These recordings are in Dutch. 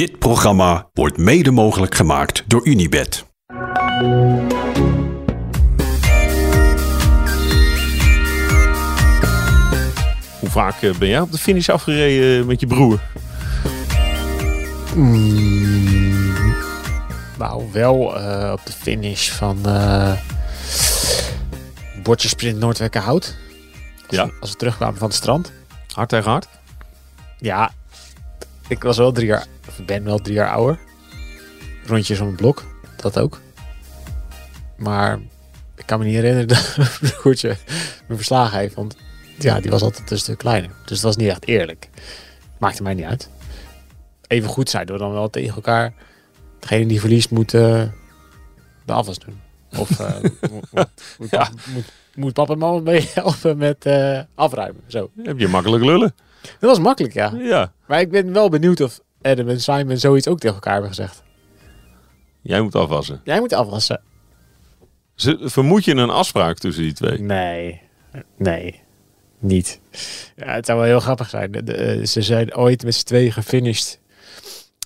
Dit programma wordt mede mogelijk gemaakt door Unibed. Hoe vaak eh, ben jij op de finish afgereden met je broer? Nou, wel eh, op de finish van eh Bordjesprint Noordwijkerhout. Als, Ja. we, als we terugkwamen van het strand. Hard tegen hard? Ja, ik was wel drie jaar, of ik ben wel drie jaar ouder. Rondjes om het blok, dat ook. Maar ik kan me niet herinneren dat mijn broertje me verslagen heeft. Want ja, die was altijd een stuk kleiner. Dus dat was niet echt eerlijk. Maakte mij niet uit. Even goed zeiden we dan wel tegen elkaar. Degene die verliest moet eh, de afwas doen. Of eh, moet, moet, moet, Ja. moet, moet papa en mama mee helpen met eh, afruimen. Zo. Heb je makkelijk lullen? Dat was makkelijk, ja. Ja. Maar ik ben wel benieuwd of Adam en Simon zoiets ook tegen elkaar hebben gezegd. Jij moet afwassen. Jij moet afwassen. Ze, vermoed je een afspraak tussen die twee? Nee, nee, niet. Ja, het zou wel heel grappig zijn. De- de- ze zijn ooit met z'n tweeën gefinished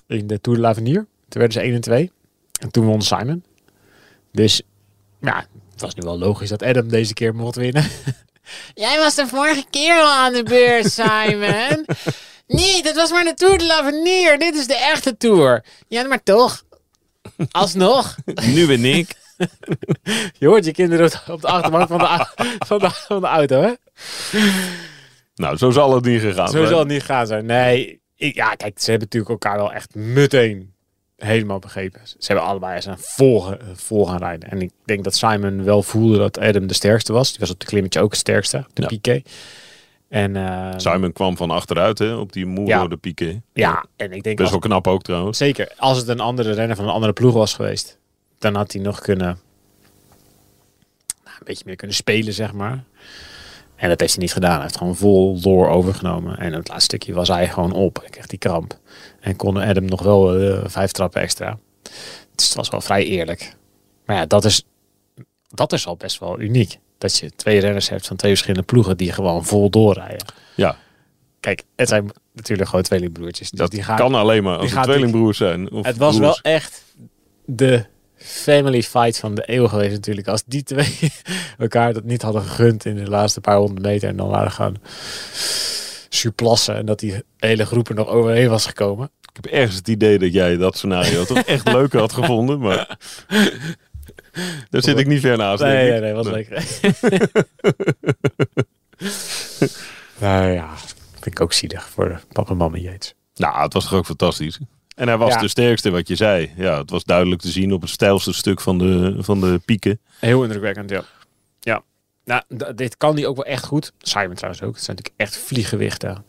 in de Tour de l'Avenir. Toen werden ze 1 en 2. En toen won Simon. Dus ja, het was nu wel logisch dat Adam deze keer mocht winnen. Jij was de vorige keer al aan de beurt, Simon. Nee, dat was maar de Tour de l'Avenir. Dit is de echte Tour. Ja, maar toch. Alsnog. Nu ben ik. Je hoort je kinderen op- de achterbank van de, van de, van de auto, hè? Nou, zo zal het niet gegaan Zo zijn. zal het niet gaan zijn. Nee, ik, ja, kijk, ze hebben natuurlijk elkaar wel echt meteen helemaal begrepen. Ze hebben allebei zijn vol, vol gaan rijden. En ik denk dat Simon wel voelde dat Adam de sterkste was. Die was op de klimmetje ook het sterkste, de Ja. Piqué. En eh, Simon kwam van achteruit hè, op die Muro Ja. de Piqué. ja, en ik denk Best wel knap ook trouwens. zeker als het een andere renner van een andere ploeg was geweest, dan had hij nog kunnen nou, een beetje meer kunnen spelen, zeg maar. En dat heeft hij niet gedaan. Hij heeft gewoon vol door overgenomen. En het laatste stukje was hij gewoon op. Ik kreeg die kramp. En kon Adam nog wel eh, vijf trappen extra. Dus het was wel vrij eerlijk. Maar ja, dat is, dat is al best wel uniek. Dat je twee renners hebt van twee verschillende ploegen die gewoon vol doorrijden. Ja, Kijk, het zijn natuurlijk gewoon tweelingbroertjes. Dus dat die gaan, kan alleen maar die als het tweelingbroers zijn. Of het was broers. wel echt de family fight van de eeuw geweest natuurlijk. Als die twee elkaar dat niet hadden gegund in de laatste paar honderd meter. En dan waren gaan surplassen. En dat die hele groep er nog overheen was gekomen. Ik heb ergens het idee dat jij dat scenario toch echt leuker had gevonden. Maar daar zit ik niet ver naast. denk Nee, ik. nee, nee, was Nee. lekker. nou ja, vind ik ook zielig voor papa en mama Yates. Nou, het was toch ook fantastisch. En hij was Ja. de sterkste, wat je zei. Ja, het was duidelijk te zien op het stijlste stuk van de, van de pieken. Heel indrukwekkend, ja. Ja. Nou, dit kan die ook wel echt goed. Simon trouwens ook. Het zijn natuurlijk echt vliegewichten.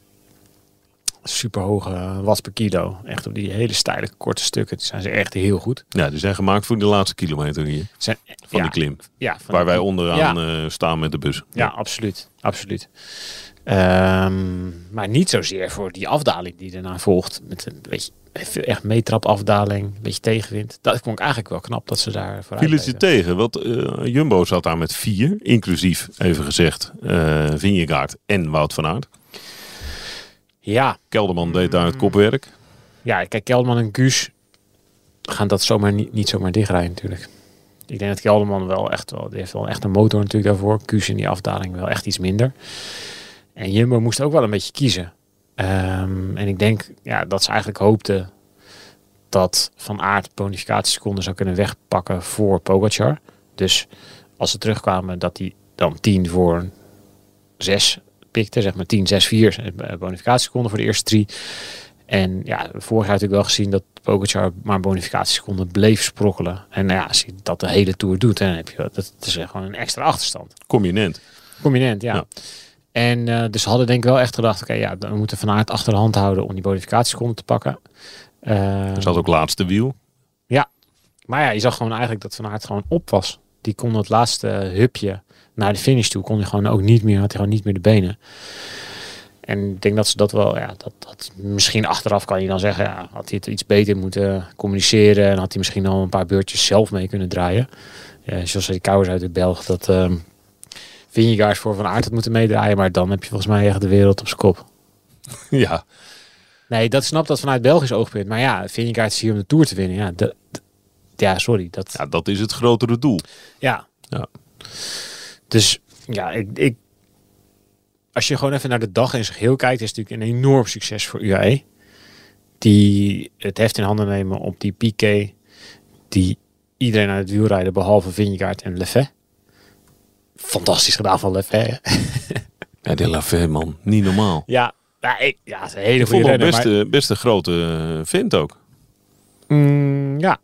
Super hoge watts per kilo. Echt op die hele steile korte stukken. Die zijn ze echt heel goed. Ja, die zijn gemaakt voor de laatste kilometer hier. Zijn, Van ja, die klim. Ja, Waar wij onderaan eh, staan met de bus. Ja, absoluut. Absoluut. Ehm, maar niet zozeer voor die afdaling die daarna volgt. Met een beetje echt meetrap afdaling. Een beetje tegenwind. Dat vond ik eigenlijk wel knap dat ze daar vooruit Viel het je tegen? Want eh, Jumbo zat daar met vier, inclusief, even gezegd, eh Vingegaard en Wout van Aert. Ja, Kelderman deed daar het kopwerk. Ja, kijk, Kelderman en Guus gaan dat zomaar niet, niet zomaar dichtrijden natuurlijk. Ik denk dat Kelderman wel echt wel, die heeft wel echt een motor natuurlijk daarvoor. Guus in die afdaling wel echt iets minder. En Jumbo moest ook wel een beetje kiezen. Ehm, en ik denk ja, dat ze eigenlijk hoopten dat Van Aert bonificatieseconden zou kunnen wegpakken voor Pogacar. Dus als ze terugkwamen dat hij dan 10 voor 6 pikte, zeg maar 10, 6, 4 bonificatieseconden voor de eerste drie. En ja, vorig jaar natuurlijk wel gezien dat Pogacar maar bonificatieseconden bleef sprokkelen. En nou ja, als je dat de hele Tour doet, dan heb je dat, dat is gewoon een extra achterstand. Combinant. Prominent, ja. Ja. En eh, dus hadden denk ik wel echt gedacht, oké, ja, dan moeten we Van Aert achter de hand houden om die bonificatieseconden te pakken. Eh, Er zat ook laatste wiel. maar ja, je zag gewoon eigenlijk dat Van Aert gewoon op was. Die kon het laatste hupje naar de finish toe, kon hij gewoon ook niet meer, had hij gewoon niet meer de benen. En ik denk dat ze dat wel, ja, dat, dat misschien achteraf kan je dan zeggen, ja, had hij het iets beter moeten communiceren en had hij misschien al een paar beurtjes zelf mee kunnen draaien. Ja, zoals die kouwers uit de Belg, dat Vingegaard voor Van Aert had moeten meedraaien, maar dan heb je volgens mij echt de wereld op zijn kop. ja. Nee, dat snap dat vanuit Belgisch oogpunt. Maar ja, Vingegaard is hier om de Tour te winnen. Ja, dat- ja sorry. Dat, Ja, dat is het grotere doel. Ja. Ja. Dus ja, ik, ik, als je gewoon even naar de dag in zijn geheel kijkt, is het natuurlijk een enorm succes voor UAE. Die het heft in handen nemen op die Piqué, die iedereen aan het wielrijden behalve Vingegaard en Lefebvre. Fantastisch gedaan van Lefebvre. Ja, de Lafay, man. Niet normaal. Ja, ja, ik, ja, het is een hele Ik goede renner. best, eh, best een grote eh, vent ook. maar- Mm, ja,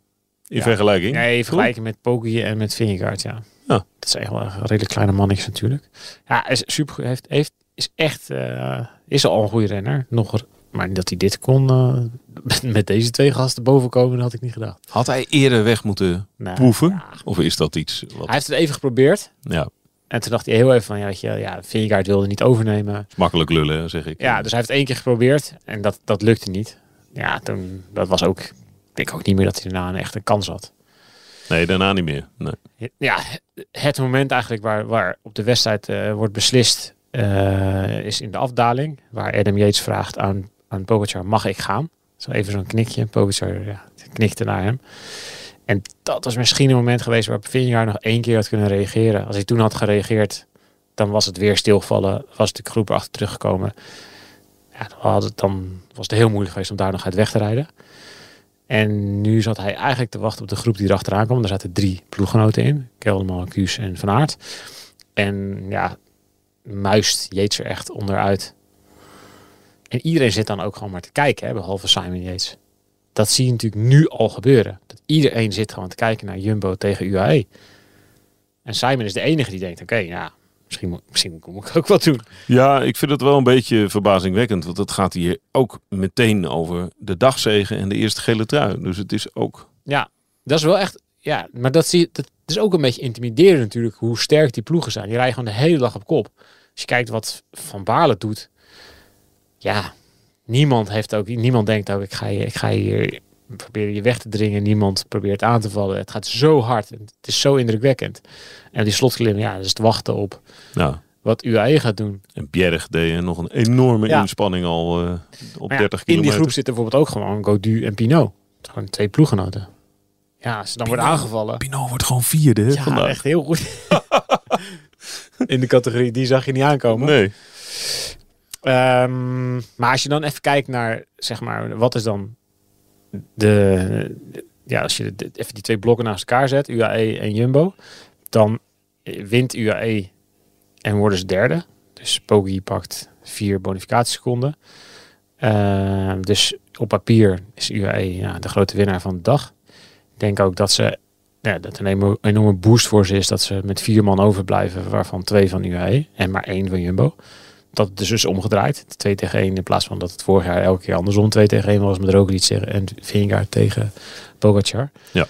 In Ja. vergelijking. Nee, vergelijken met Poggi en met Vingegaard, ja. Ja. Dat zijn echt wel redelijk kleine mannetjes natuurlijk. Ja, is super. Heeft, heeft, is echt, eh, is al een goede renner. Nog, maar dat hij dit kon, eh, met, met deze twee gasten boven komen, dat had ik niet gedacht. Had hij eerder weg moeten Nou, proeven? ja. Of is dat iets wat... Hij heeft het even geprobeerd. Ja, En toen dacht hij heel even van, ja, weet je, ja, Vingegaard wilde niet overnemen. is makkelijk lullen, zeg ik. Ja, dus hij heeft één keer geprobeerd en dat, dat lukte niet. Ja, toen, dat was ook, ik denk ook niet meer dat hij daarna een echte kans had. Nee, daarna niet meer. Nee. Ja, het moment eigenlijk waar, waar op de wedstrijd eh, wordt beslist, eh, is in de afdaling. Waar Adam Yates vraagt aan, aan Pogacar, mag ik gaan? Zo even zo'n knikje. Pogacar ja, knikte naar hem. En dat was misschien een moment geweest waarop Vingegaard nog één keer had kunnen reageren. Als hij toen had gereageerd, dan was het weer stilgevallen. Was de groep erachter teruggekomen. Ja, dan, had het, dan was het heel moeilijk geweest om daar nog uit weg te rijden. En nu zat hij eigenlijk te wachten op de groep die erachteraan kwam. Er zaten drie ploeggenoten in. Kelderman, Kuus en Van Aert. En ja, muist Yates er echt onderuit. En iedereen zit dan ook gewoon maar te kijken, hè, behalve Simon Yates. Dat zie je natuurlijk nu al gebeuren. Dat iedereen zit gewoon te kijken naar Jumbo tegen UAE. En Simon is de enige die denkt, oké, ja, misschien, misschien moet ik ook wat doen. Ja, ik vind het wel een beetje verbazingwekkend. Want het gaat hier ook meteen over de dagzegen en de eerste gele trui. Dus het is ook... Ja, dat is wel echt. Ja, maar dat zie je. Dat is ook een beetje intimiderend natuurlijk hoe sterk die ploegen zijn. Die rijden gewoon de hele dag op kop. Als je kijkt wat Van Baarle doet. Ja, niemand heeft ook. Niemand denkt ook ik ga ik ga hier proberen je weg te dringen. Niemand probeert aan te vallen. Het gaat zo hard. Het is zo indrukwekkend. En die slotklim, ja, dat is te wachten op Nou, wat UAE gaat doen. en Bjerg deed nog een enorme Ja. inspanning al eh, op Maar ja, 30 in kilometer. die groep zitten bijvoorbeeld ook gewoon Godu en Pinot. Het Gewoon twee ploeggenoten. Ja, als ze dan worden Pinot. aangevallen. Pinot wordt gewoon vierde Ja, vandaag. echt heel goed. In de categorie, die zag je niet aankomen. Nee. Ehm, maar als je dan even kijkt naar, zeg maar, wat is dan de... Ja, als je even die twee blokken naast elkaar zet, UAE en Jumbo, dan wint UAE en worden ze derde. Dus Poggi pakt vier bonificatieseconden. Ehm, dus op papier is UAE ja, de grote winnaar van de dag. Ik denk ook dat ze ja, dat een enorme boost voor ze is dat ze met vier man overblijven, waarvan twee van UAE en maar één van Jumbo. Dat het dus is omgedraaid. 2 tegen 1 in plaats van dat het vorig jaar elke keer andersom 2 tegen 1 was met Roglic en Vingegaard tegen Pogacar. Ja.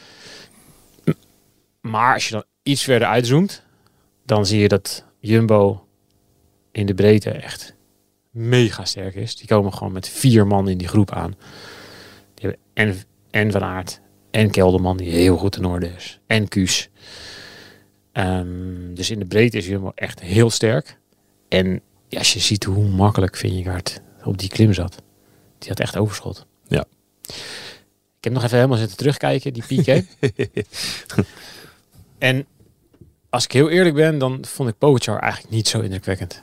Maar als je dan iets verder uitzoomt, dan zie je dat Jumbo in de breedte echt mega sterk is. Die komen gewoon met vier man in die groep aan. Die hebben en, en Van Aert en Kelderman, die heel goed in orde is. En Kuus. Ehm, dus in de breedte is Jumbo echt heel sterk. En ja, als je ziet hoe makkelijk Vingegaard op die klim zat. Die had echt overschot. Ja. Ik heb nog even helemaal zitten terugkijken, die Piqué. en als ik heel eerlijk ben, dan vond ik Pogacar eigenlijk niet zo indrukwekkend.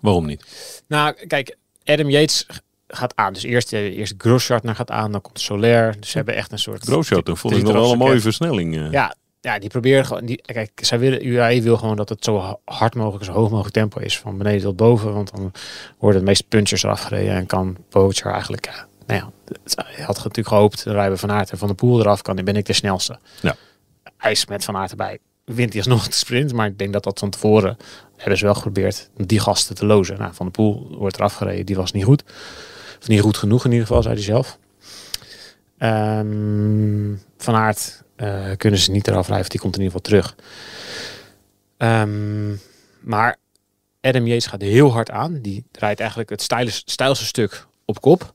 Waarom niet? Nou, kijk, Adam Yates gaat aan. Dus eerst, eh, eerst Grosjean gaat aan, dan komt Soler. Dus ze hebben echt een soort... Grosjean, dat vond ik nog wel een mooie versnelling. eh. Ja, ja, die proberen gewoon. Die, kijk, zij willen, UAE wil gewoon dat het zo ha- hard mogelijk, zo hoog mogelijk tempo is. Van beneden tot boven. Want dan worden de meeste punchers eraf gereden. En kan Pogacar eigenlijk. Ja, nou ja, het- hij had natuurlijk gehoopt. Dan rijden we van Aert en van de Poel eraf. Kan, dan ben ik de snelste. Ja. Hij is met Van Aert erbij. Wint hij alsnog de sprint. Maar ik denk dat dat van tevoren hebben ze wel geprobeerd die gasten te lozen. Nou, van de Poel wordt eraf gereden. Die was niet goed. Of niet goed genoeg in ieder geval, zei hij zelf. Ehm, van Aert eh, kunnen ze niet eraf rijden. Die komt in ieder geval terug. Ehm, maar Adam Yates gaat heel hard aan. Die rijdt eigenlijk het stijlste, stuk op kop.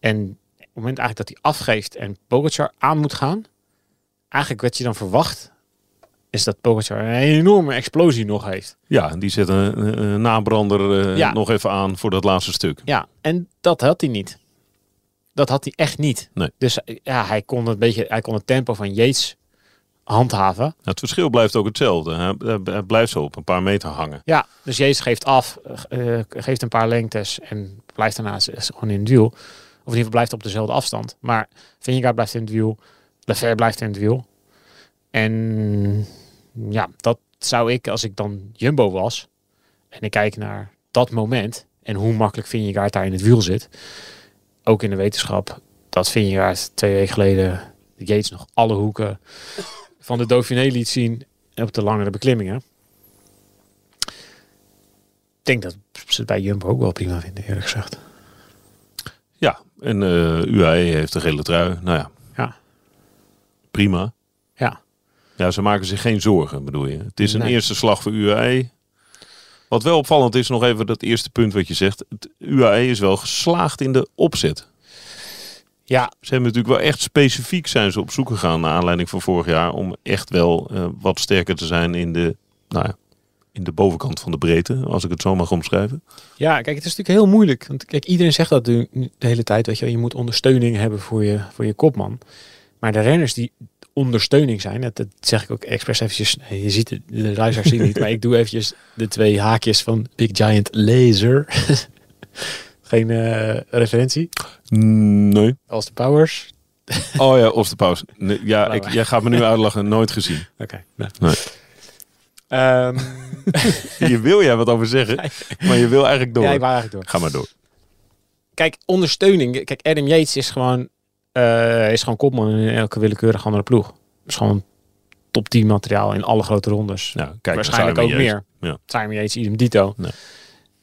En op het moment eigenlijk dat hij afgeeft en Pogacar aan moet gaan. Eigenlijk werd je dan verwacht is dat Pogacar een enorme explosie nog heeft. Ja, en die zet een, nabrander eh, Ja. nog even aan voor dat laatste stuk. Ja, en dat had hij niet. Dat had hij echt niet. Nee. Dus ja, hij kon het beetje, hij kon het tempo van Yates handhaven. Nou, het verschil blijft ook hetzelfde. Hij, blijft zo op een paar meter hangen. Ja, dus Yates geeft af, eh, geeft een paar lengtes en blijft daarna z- z- gewoon in het wiel. Of in ieder geval blijft op dezelfde afstand. Maar Vingegaard blijft in het wiel. Lefebvre blijft in het wiel. En ja, dat zou ik, als ik dan Jumbo was, en ik kijk naar dat moment en hoe makkelijk Vingegaard daar in het wiel zit. Ook in de wetenschap dat Vingegaard twee weken geleden de Yates nog alle hoeken van de Dauphiné liet zien op de langere beklimmingen. Ik denk dat ze het bij Jumbo ook wel prima vinden, eerlijk gezegd. Ja, en eh UAE heeft de gele trui. Nou ja, Ja. prima. Ja. Ja, ze maken zich geen zorgen, bedoel je. Het is een Nee. eerste slag voor UAE. Wat wel opvallend is, nog even dat eerste punt wat je zegt. Het UAE is wel geslaagd in de opzet. Ja, Ze hebben natuurlijk wel echt specifiek zijn ze op zoek gegaan naar aanleiding van vorig jaar. Om echt wel eh, wat sterker te zijn in de, nou ja, in de bovenkant van de breedte. Als ik het zo mag omschrijven. Ja, kijk, het is natuurlijk heel moeilijk. Want kijk, iedereen zegt dat nu de hele tijd. Weet je, je moet ondersteuning hebben voor je, voor je kopman. Maar de renners die ondersteuning zijn, dat, dat zeg ik ook expres eventjes. Je ziet het, de luisteraars zien niet, maar ik doe eventjes de twee haakjes van Big Giant Laser. Geen eh, referentie. Nee. Als de Powers. Oh ja, Osterpaus. Nee, ja, ik, jij gaat me nu uitlachen. Nooit gezien. Oké. nou. Nee. Ehm, Hier wil jij wat over zeggen, maar je wil eigenlijk door. ja, ik wou eigenlijk door. Ga maar door. Kijk, ondersteuning. Kijk, Adam Yates is gewoon, eh, is gewoon kopman in elke willekeurige andere ploeg. Is gewoon top 10 materiaal in alle grote rondes. Ja, kijk, Waarschijnlijk ook meer. Ja. Simon Yates, idem dito. Nee.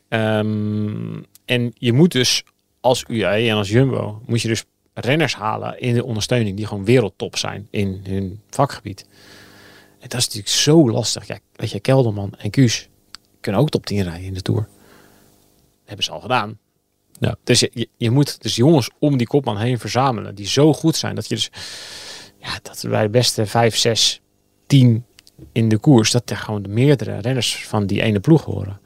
Ehm, en je moet dus als UAE en als Jumbo, moet je dus renners halen in de ondersteuning die gewoon wereldtop zijn in hun vakgebied. En dat is natuurlijk zo lastig. Ja, weet je, Kelderman en Kuus kunnen ook top 10 rijden in de Tour. Dat hebben ze al gedaan. Ja. Dus je, je, moet dus jongens om die kopman heen verzamelen die zo goed zijn dat je dus ja, dat bij de beste 5, 6, 10 in de koers, dat er gewoon de meerdere renners van die ene ploeg horen.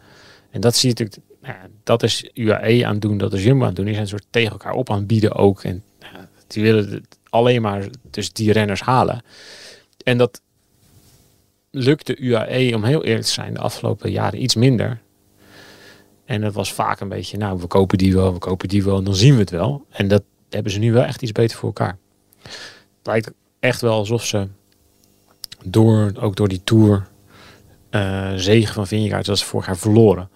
En dat zie je natuurlijk, nou dat is UAE aan het doen, dat is Jumbo aan het doen. Die zijn een soort tegen elkaar op aan het bieden ook. En ja, die willen alleen maar dus die renners halen. En dat lukte UAE, om heel eerlijk te zijn, de afgelopen jaren iets minder. En dat was vaak een beetje, nou, we kopen die wel, we kopen die wel, en dan zien we het wel. En dat hebben ze nu wel echt iets beter voor elkaar. Het lijkt echt wel alsof ze door, ook door die Tour, eh zegen van Vingegaard, dat ze vorig jaar verloren.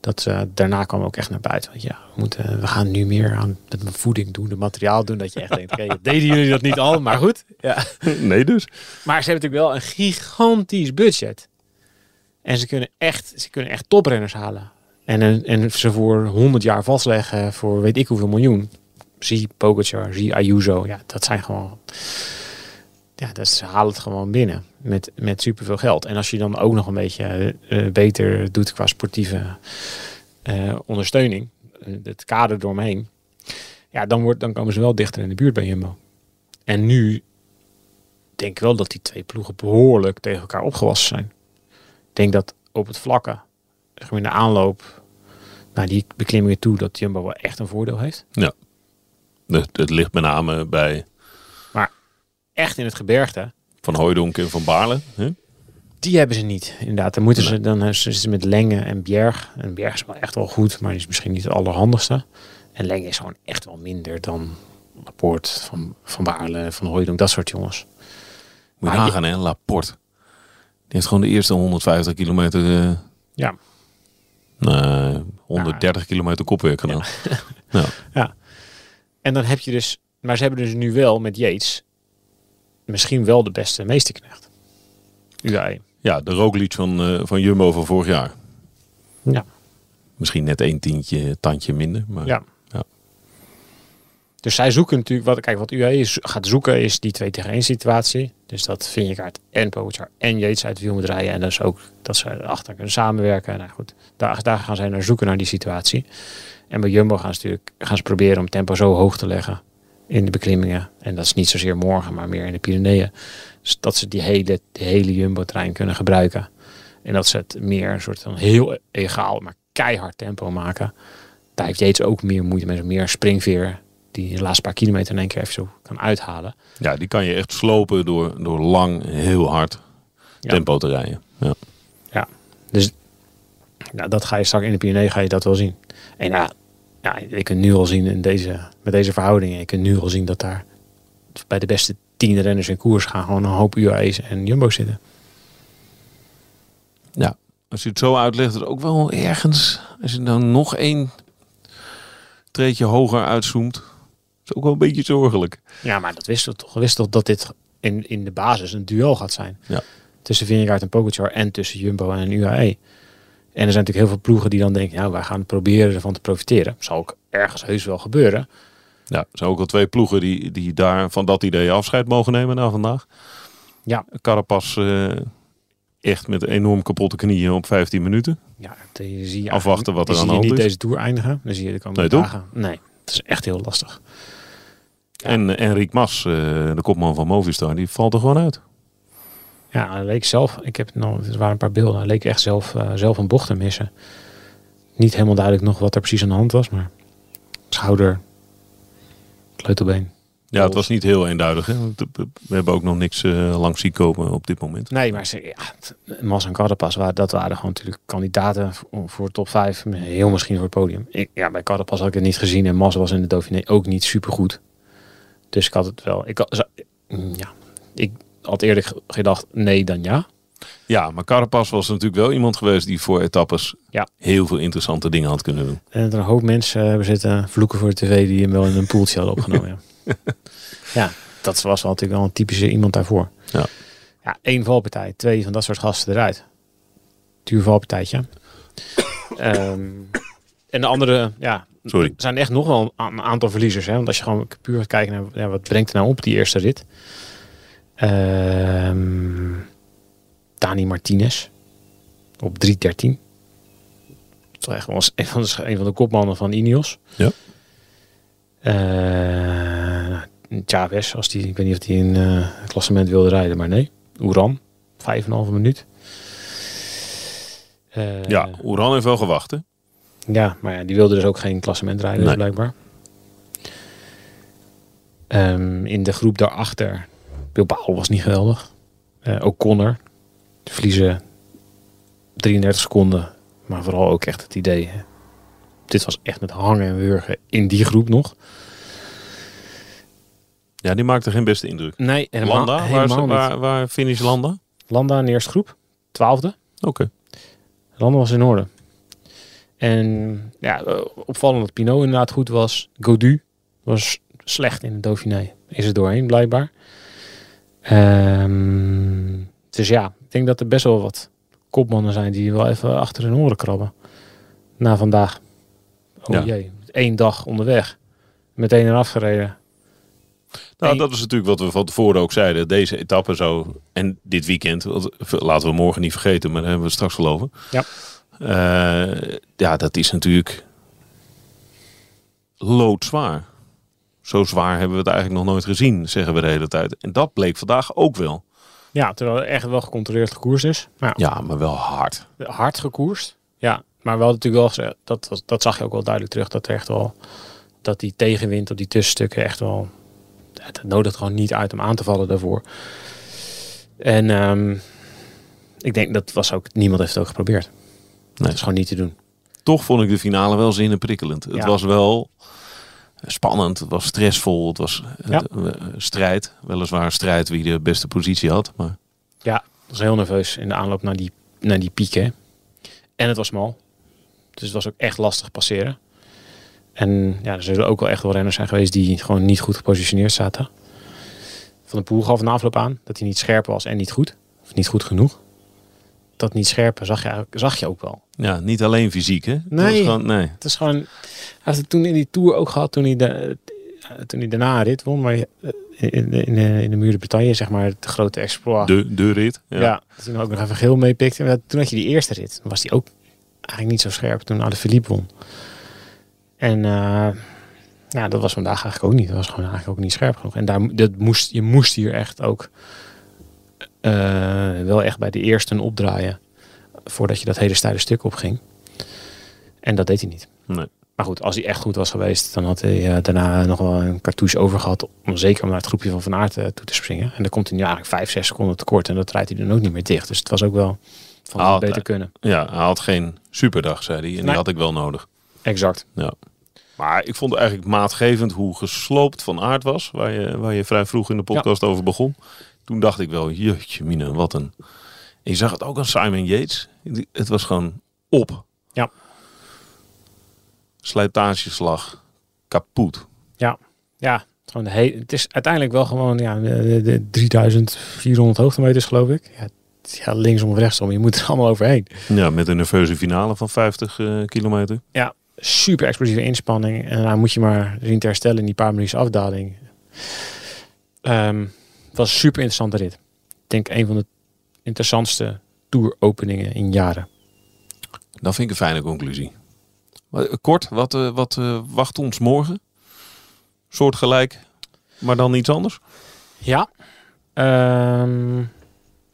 Dat ze daarna kwam ook echt naar buiten. Want ja, we, moeten, we gaan nu meer aan de voeding doen, de materiaal doen. Dat je echt denkt, oké, deden jullie dat niet al? Maar goed. Ja. Nee dus. Maar ze hebben natuurlijk wel een gigantisch budget. En ze kunnen echt, ze kunnen echt toprenners halen. En, en, en ze voor 100 jaar vastleggen voor weet ik hoeveel miljoen. Zie Pogacar, zie Ayuso. Ja, dat zijn gewoon... Ja, dat, ze halen het gewoon binnen met, met superveel geld. En als je dan ook nog een beetje eh, beter doet qua sportieve eh, ondersteuning, eh, het kader doorheen, ja, dan, wordt, dan komen ze wel dichter in de buurt bij Jumbo. En nu denk ik wel dat die twee ploegen behoorlijk tegen elkaar opgewassen zijn. Ik denk dat op het vlakke, zeg maar in de aanloop naar die beklimmingen toe, dat Jumbo wel echt een voordeel heeft. Het, het ligt met name bij Echt in het gebergte, Van Hooijdonk en Van Baarle. Hè? die hebben ze niet. Inderdaad, dan moeten ze dan hebben ze met Lenge en Bjerg. En Bjerg is wel echt wel goed, maar die is misschien niet het allerhandigste. En Lenge is gewoon echt wel minder dan Laporte, van, van Baarle, van Hooijdonk, dat soort jongens. Moet je Maar nagaan, hè? Laporte. Die heeft gewoon de eerste 150 kilometer... eh, Ja, nee, 130 kilometer kopwerk gedaan. Ja. En dan heb je dus, maar ze hebben dus nu wel met Yates misschien wel de beste meesterknecht. UAE. Ja, de Roglic van, eh, van Jumbo van vorig jaar. Ja. Misschien net één tientje, tandje minder. Maar Ja. Dus zij zoeken natuurlijk, wat, kijk, wat UAE gaat zoeken is die 2 tegen 1 situatie. Dus dat Vingegaard en Pogacar en Yates uit het wiel moet rijden. En is ook dat ze achter kunnen samenwerken. Nou goed, daar, daar gaan zij naar zoeken naar die situatie. En bij Jumbo gaan ze natuurlijk gaan ze proberen om tempo zo hoog te leggen in de beklimmingen. En dat is niet zozeer morgen, maar meer in de Pyreneeën. Dus dat ze die hele, hele Jumbo-trein kunnen gebruiken. En dat ze het meer een soort van heel egaal, maar keihard tempo maken. Daar heeft Yates ook meer moeite mee. Meer springveer die de laatste paar kilometer in één keer even zo kan uithalen. Ja, die kan je echt slopen door, door lang heel hard Ja. tempo te rijden. Ja. Dus nou, dat ga je straks in de Pyrenee ga je dat wel zien. En ja, ja, je kunt nu al zien in deze, met deze verhoudingen. Je kunt nu al zien dat daar bij de beste tien renners in koers gaan gewoon een hoop UAE's en Jumbo zitten. ja, als je het zo uitlegt, het ook wel ergens, als je dan nog één treedje hoger uitzoomt, is ook wel een beetje zorgelijk. Ja, maar dat wisten we toch. We wisten toch dat dit in, in de basis een duel gaat zijn. Ja. Tussen Vingegaard en Pogacar en tussen Jumbo en UAE. En er zijn natuurlijk heel veel ploegen die dan denken, ja, wij gaan proberen ervan te profiteren. Zal ook ergens heus wel gebeuren. Ja, er zijn ook al twee ploegen die, die daar van dat idee afscheid mogen nemen na vandaag. Ja. Carapaz eh, echt met enorm kapotte knieën op 15 minuten. Ja, zie je Afwachten wat er aan de hand niet is. deze Tour eindigen. Dan zie je de komende Nee, toch? dagen. Nee, het is echt heel lastig. Ja. En en Rick Mas, eh, de kopman van Movistar, die valt er gewoon uit. Ja, hij leek zelf, ik heb nog, er waren een paar beelden, hij leek echt zelf, eh, zelf een bocht te missen. Niet helemaal duidelijk nog wat er precies aan de hand was, maar schouder, kleuterbeen. Ja, het was niet heel eenduidig. Hè? We hebben ook nog niks eh, langs zien komen op dit moment. Nee, maar ze, Mas en Carapaz, dat waren gewoon natuurlijk kandidaten voor, top 5. Heel misschien voor het podium. Ik, ja, bij Carapaz had ik het niet gezien en Mas was in de Dauphiné ook niet supergoed. Dus ik had het wel, ik had, mm, ja, ik had ge- gedacht nee dan ja. Ja, maar Carapaz was natuurlijk wel iemand geweest die voor etappes Ja. heel veel interessante dingen had kunnen doen. En er een hoop mensen eh, hebben zitten vloeken voor de tv die hem wel in een poeltje hadden opgenomen. ja. ja, dat was wel natuurlijk wel een typische iemand daarvoor. Ja. ja, één valpartij, twee van dat soort gasten eruit. Duur valpartijtje. Ehm, en de andere, ja, Sorry. er zijn echt nog wel een aantal verliezers. Hè? Want als je gewoon puur gaat kijken naar ja, wat brengt er nou op die eerste rit. Ehm Dani Martinez op 3.13. Dat is echt wel eens een van, de, een van de kopmannen van Ineos. Ja. Eh, Chavez, als die, ik weet niet of hij in eh, het klassement wilde rijden, maar nee. Oeran, 5,5 minuut. Eh, Ja, Oeran heeft wel gewacht. Hè? ja, maar ja, die wilde dus ook geen klassement rijden, Nee. blijkbaar. Ehm, in de groep daarachter, Bilbao was niet geweldig. Eh O'Connor, de verliezen 33 seconden. Maar vooral ook echt het idee. hè. Dit was echt met hangen en wurgen in die groep nog. Ja, die maakte geen beste indruk. Nee, helemaal, Landa, waar, helemaal waar, waar finish Landa? Landa in de eerste groep, twaalfde. Oké. Landa was in orde. En ja, opvallend dat Pinot inderdaad goed was. Godu was slecht in de Dauphiné. Is er doorheen blijkbaar. Ehm, dus ja, denk dat er best wel wat kopmannen zijn die wel even achter hun oren krabben. Na vandaag. Oh Ja. jee, één dag onderweg. Meteen eraf gereden. Nou, dat is natuurlijk wat we van tevoren ook zeiden. Deze etappe zou, en dit weekend, laten we morgen niet vergeten, maar daar hebben we straks geloven. Ja. Eh, ja, dat is natuurlijk loodzwaar. Zo zwaar hebben we het eigenlijk nog nooit gezien, zeggen we de hele tijd. En dat bleek vandaag ook wel. Ja, terwijl er echt wel gecontroleerd gekoerst is. Maar ja, Ja, maar wel hard. hard gekoerst. Ja, maar wel natuurlijk wel gezegd, dat, was- dat zag je ook wel duidelijk terug. Dat er echt wel, dat die tegenwind op die tussenstukken echt wel, het nodigt gewoon niet uit om aan te vallen daarvoor. En ehm, ik denk dat was ook, niemand heeft het ook geprobeerd. Nee. Dat is gewoon niet te doen. Toch vond ik de finale wel zinnenprikkelend. Het Ja. was wel spannend, het was stressvol, het was Ja. eh, strijd. Weliswaar strijd wie de beste positie had, maar Ja, ik was heel nerveus in de aanloop naar die, naar die pieken. En het was smal. Dus het was ook echt lastig passeren. En ja, er zullen ook wel echt wel renners zijn geweest die gewoon niet goed gepositioneerd zaten. Van de Poel gaf een afloop aan dat hij niet scherp was en niet goed. Of niet goed genoeg. Dat niet scherpe zag je, zag je ook wel. ja, niet alleen fysiek hè. Nee. gewoon- nee. Het is gewoon... Hij heeft het toen in die Tour ook gehad toen hij, de, toen hij daarna rit won. Maar in, in, in, de- in de Muur de Bretagne, zeg maar, de grote exploit. De, de rit. Ja. Ja, dan ook nog even geel meepikte. Maar Toen had je die eerste rit. Was hij ook eigenlijk niet zo scherp toen Alain Philippe won. En eh, ja, dat was vandaag eigenlijk ook niet. Dat was gewoon eigenlijk ook niet scherp genoeg. En daar, dat moest, je moest hier echt ook wel echt bij de eerste opdraaien voordat je dat hele steile stuk opging. En dat deed hij niet. Nee. Maar goed, als hij echt goed was geweest, dan had hij eh, daarna nog wel een cartouche over gehad. Om zeker om naar het groepje van Van Aert eh, toe te springen. En dan komt hij nu eigenlijk 5, 6 seconden tekort. En dat rijdt hij dan ook niet meer dicht. Dus het was ook wel van Ah, beter kunnen. Ja, hij had geen superdag, zei hij. En die had ik wel nodig. Exact. Ja. Maar ik vond het eigenlijk maatgevend hoe gesloopt Van Aert was. Waar je, waar je vrij vroeg in de podcast over begon. Toen dacht ik wel, jeetje mina, wat een... En je zag het ook aan Simon Yates. Het was gewoon op. Ja. Slijtageslag. Kapot. Ja, ja. Gewoon he- het is uiteindelijk wel gewoon ja, de, de 3400 hoogtemeters geloof ik. Ja, ja, linksom of rechtsom. Je moet er allemaal overheen. Ja, met een nerveuze finale van 50 eh, kilometer. Ja, super explosieve inspanning. En dan moet je maar zien te herstellen in die paar minuten afdaling. Ehm, het was een super interessante rit. Ik denk een van de interessantste tour-openingen in jaren. Dat vind ik een fijne conclusie. Kort, wat, eh, wat eh, wacht ons morgen? Soortgelijk, maar dan iets anders? Ja, ehm,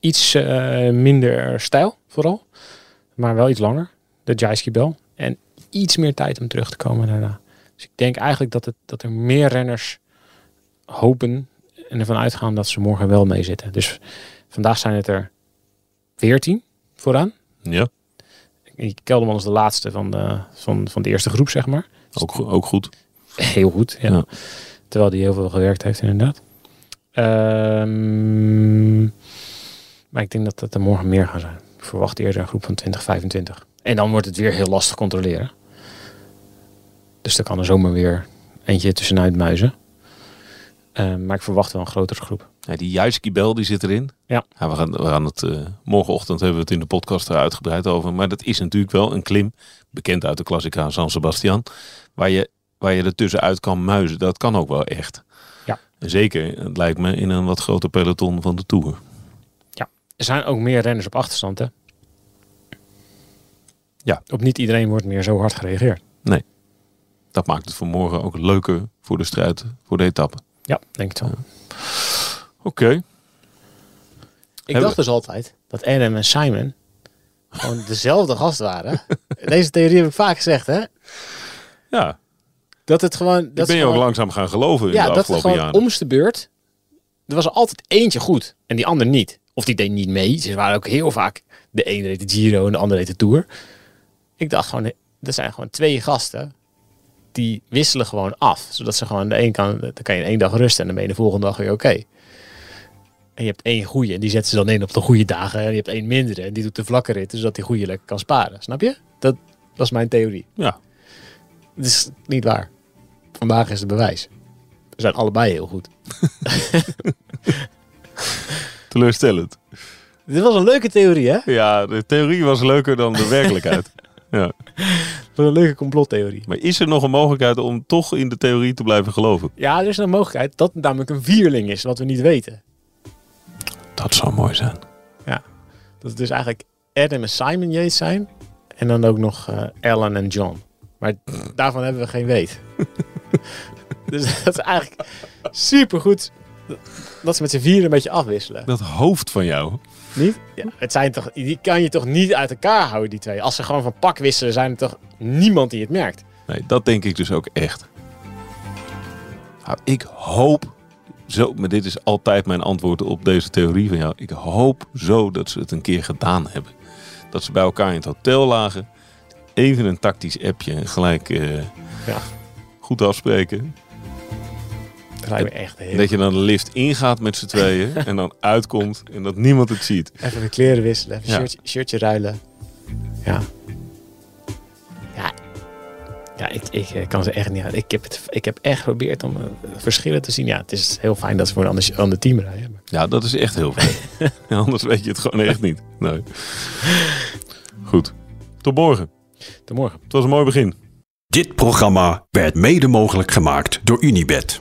iets eh, minder stijl vooral. Maar wel iets langer. De Jaiski Bel. En iets meer tijd om terug te komen daarna. Dus ik denk eigenlijk dat, het, dat er meer renners hopen en ervan uitgaan dat ze morgen wel meezitten. Dus vandaag zijn het er 14 vooraan. Ja, Kelderman is de laatste van de, van, van de eerste groep, zeg maar. ook, ook goed. Heel goed, ja. Ja. Terwijl hij heel veel gewerkt heeft, inderdaad. Ehm, maar ik denk dat het er morgen meer gaan zijn. Ik verwacht eerder een groep van 20, 25. En dan wordt het weer heel lastig controleren. Dus er kan er zomaar weer eentje tussenuit muizen. Ehm, maar ik verwacht wel een grotere groep. Ja, die Juiski Bel die zit erin. Ja. we, gaan, we gaan het eh, morgenochtend hebben we het in de podcast er uitgebreid over. Maar dat is natuurlijk wel een klim, bekend uit de Classica San Sebastian, waar je, waar je er tussenuit kan muizen. Dat kan ook wel echt. Ja. En zeker, het lijkt me, in een wat groter peloton van de Tour. Er zijn ook meer renners op achterstand, hè? Ja. Op niet iedereen wordt meer zo hard gereageerd. Dat maakt het voor morgen ook leuker voor de strijd, voor de etappe. Ja, denk ik zo. Oké. Ik Hebben- dacht dus altijd dat Adam en Simon gewoon dezelfde gast waren. Deze theorie heb ik vaak gezegd, hè? Ja, Dat het gewoon... dat Dat ben je ze ook langzaam gaan geloven in Ja, de dat het afgelopen gewoon jaren. om's de beurt... Er was er altijd eentje goed en die ander niet. Of die deed niet mee. Ze waren ook heel vaak... De ene deed de Giro en de andere deed de Tour. Ik dacht gewoon... Er zijn gewoon twee gasten... Die wisselen gewoon af. Zodat ze gewoon... De een kan, dan kan je één dag rusten en dan ben je de volgende dag weer oké. En je hebt één goede en die zetten ze dan in op de goede dagen. En je hebt één mindere en die doet de vlakke rit. Zodat die goede lekker kan sparen. Snap je? Dat, dat is mijn theorie. Ja, Het is niet waar. Vandaag is het bewijs. We zijn allebei heel goed. teleurstellend. Dit was een leuke theorie, hè? Ja, de theorie was leuker dan de werkelijkheid. ja. Een leuke complottheorie. Maar is er nog een mogelijkheid om toch in de theorie te blijven geloven? Ja, er is een mogelijkheid dat het namelijk een vierling is, wat we niet weten. Dat zou mooi zijn. Dat het dus eigenlijk Adam en Simon Yates zijn. En dan ook nog eh Ellen en John. Maar daarvan hebben we geen weet. dus dat is eigenlijk supergoed dat ze met z'n vieren een beetje afwisselen. Dat hoofd van jou. Niet? Ja, het zijn toch, die kan je toch niet uit elkaar houden, die twee. Als ze gewoon van pak wisselen, zijn er toch niemand die het merkt. Nee, dat denk ik dus ook echt. Nou, ik hoop zo, maar dit is altijd mijn antwoord op deze theorie van jou. Ik hoop zo dat ze het een keer gedaan hebben. Dat ze bij elkaar in het hotel lagen. Even een tactisch appje en gelijk eh, Ja. goed afspreken. Dat lijkt me echt heel... Dat je dan de lift ingaat met z'n tweeën en dan uitkomt en dat niemand het ziet. Even de kleren wisselen, even Ja. shirtje, shirtje ruilen. Ja. Ja. Ja, ik, ik eh, kan ze echt niet uit. Ik heb, het, ik heb echt geprobeerd om eh, verschillen te zien. Ja, het is heel fijn dat ze voor een ander, ander team rijden. Ja, dat is echt heel fijn. Anders weet je het gewoon echt niet. Nee. Goed. Tot morgen. Tot morgen. Het was een mooi begin. Dit programma werd mede mogelijk gemaakt door Unibed.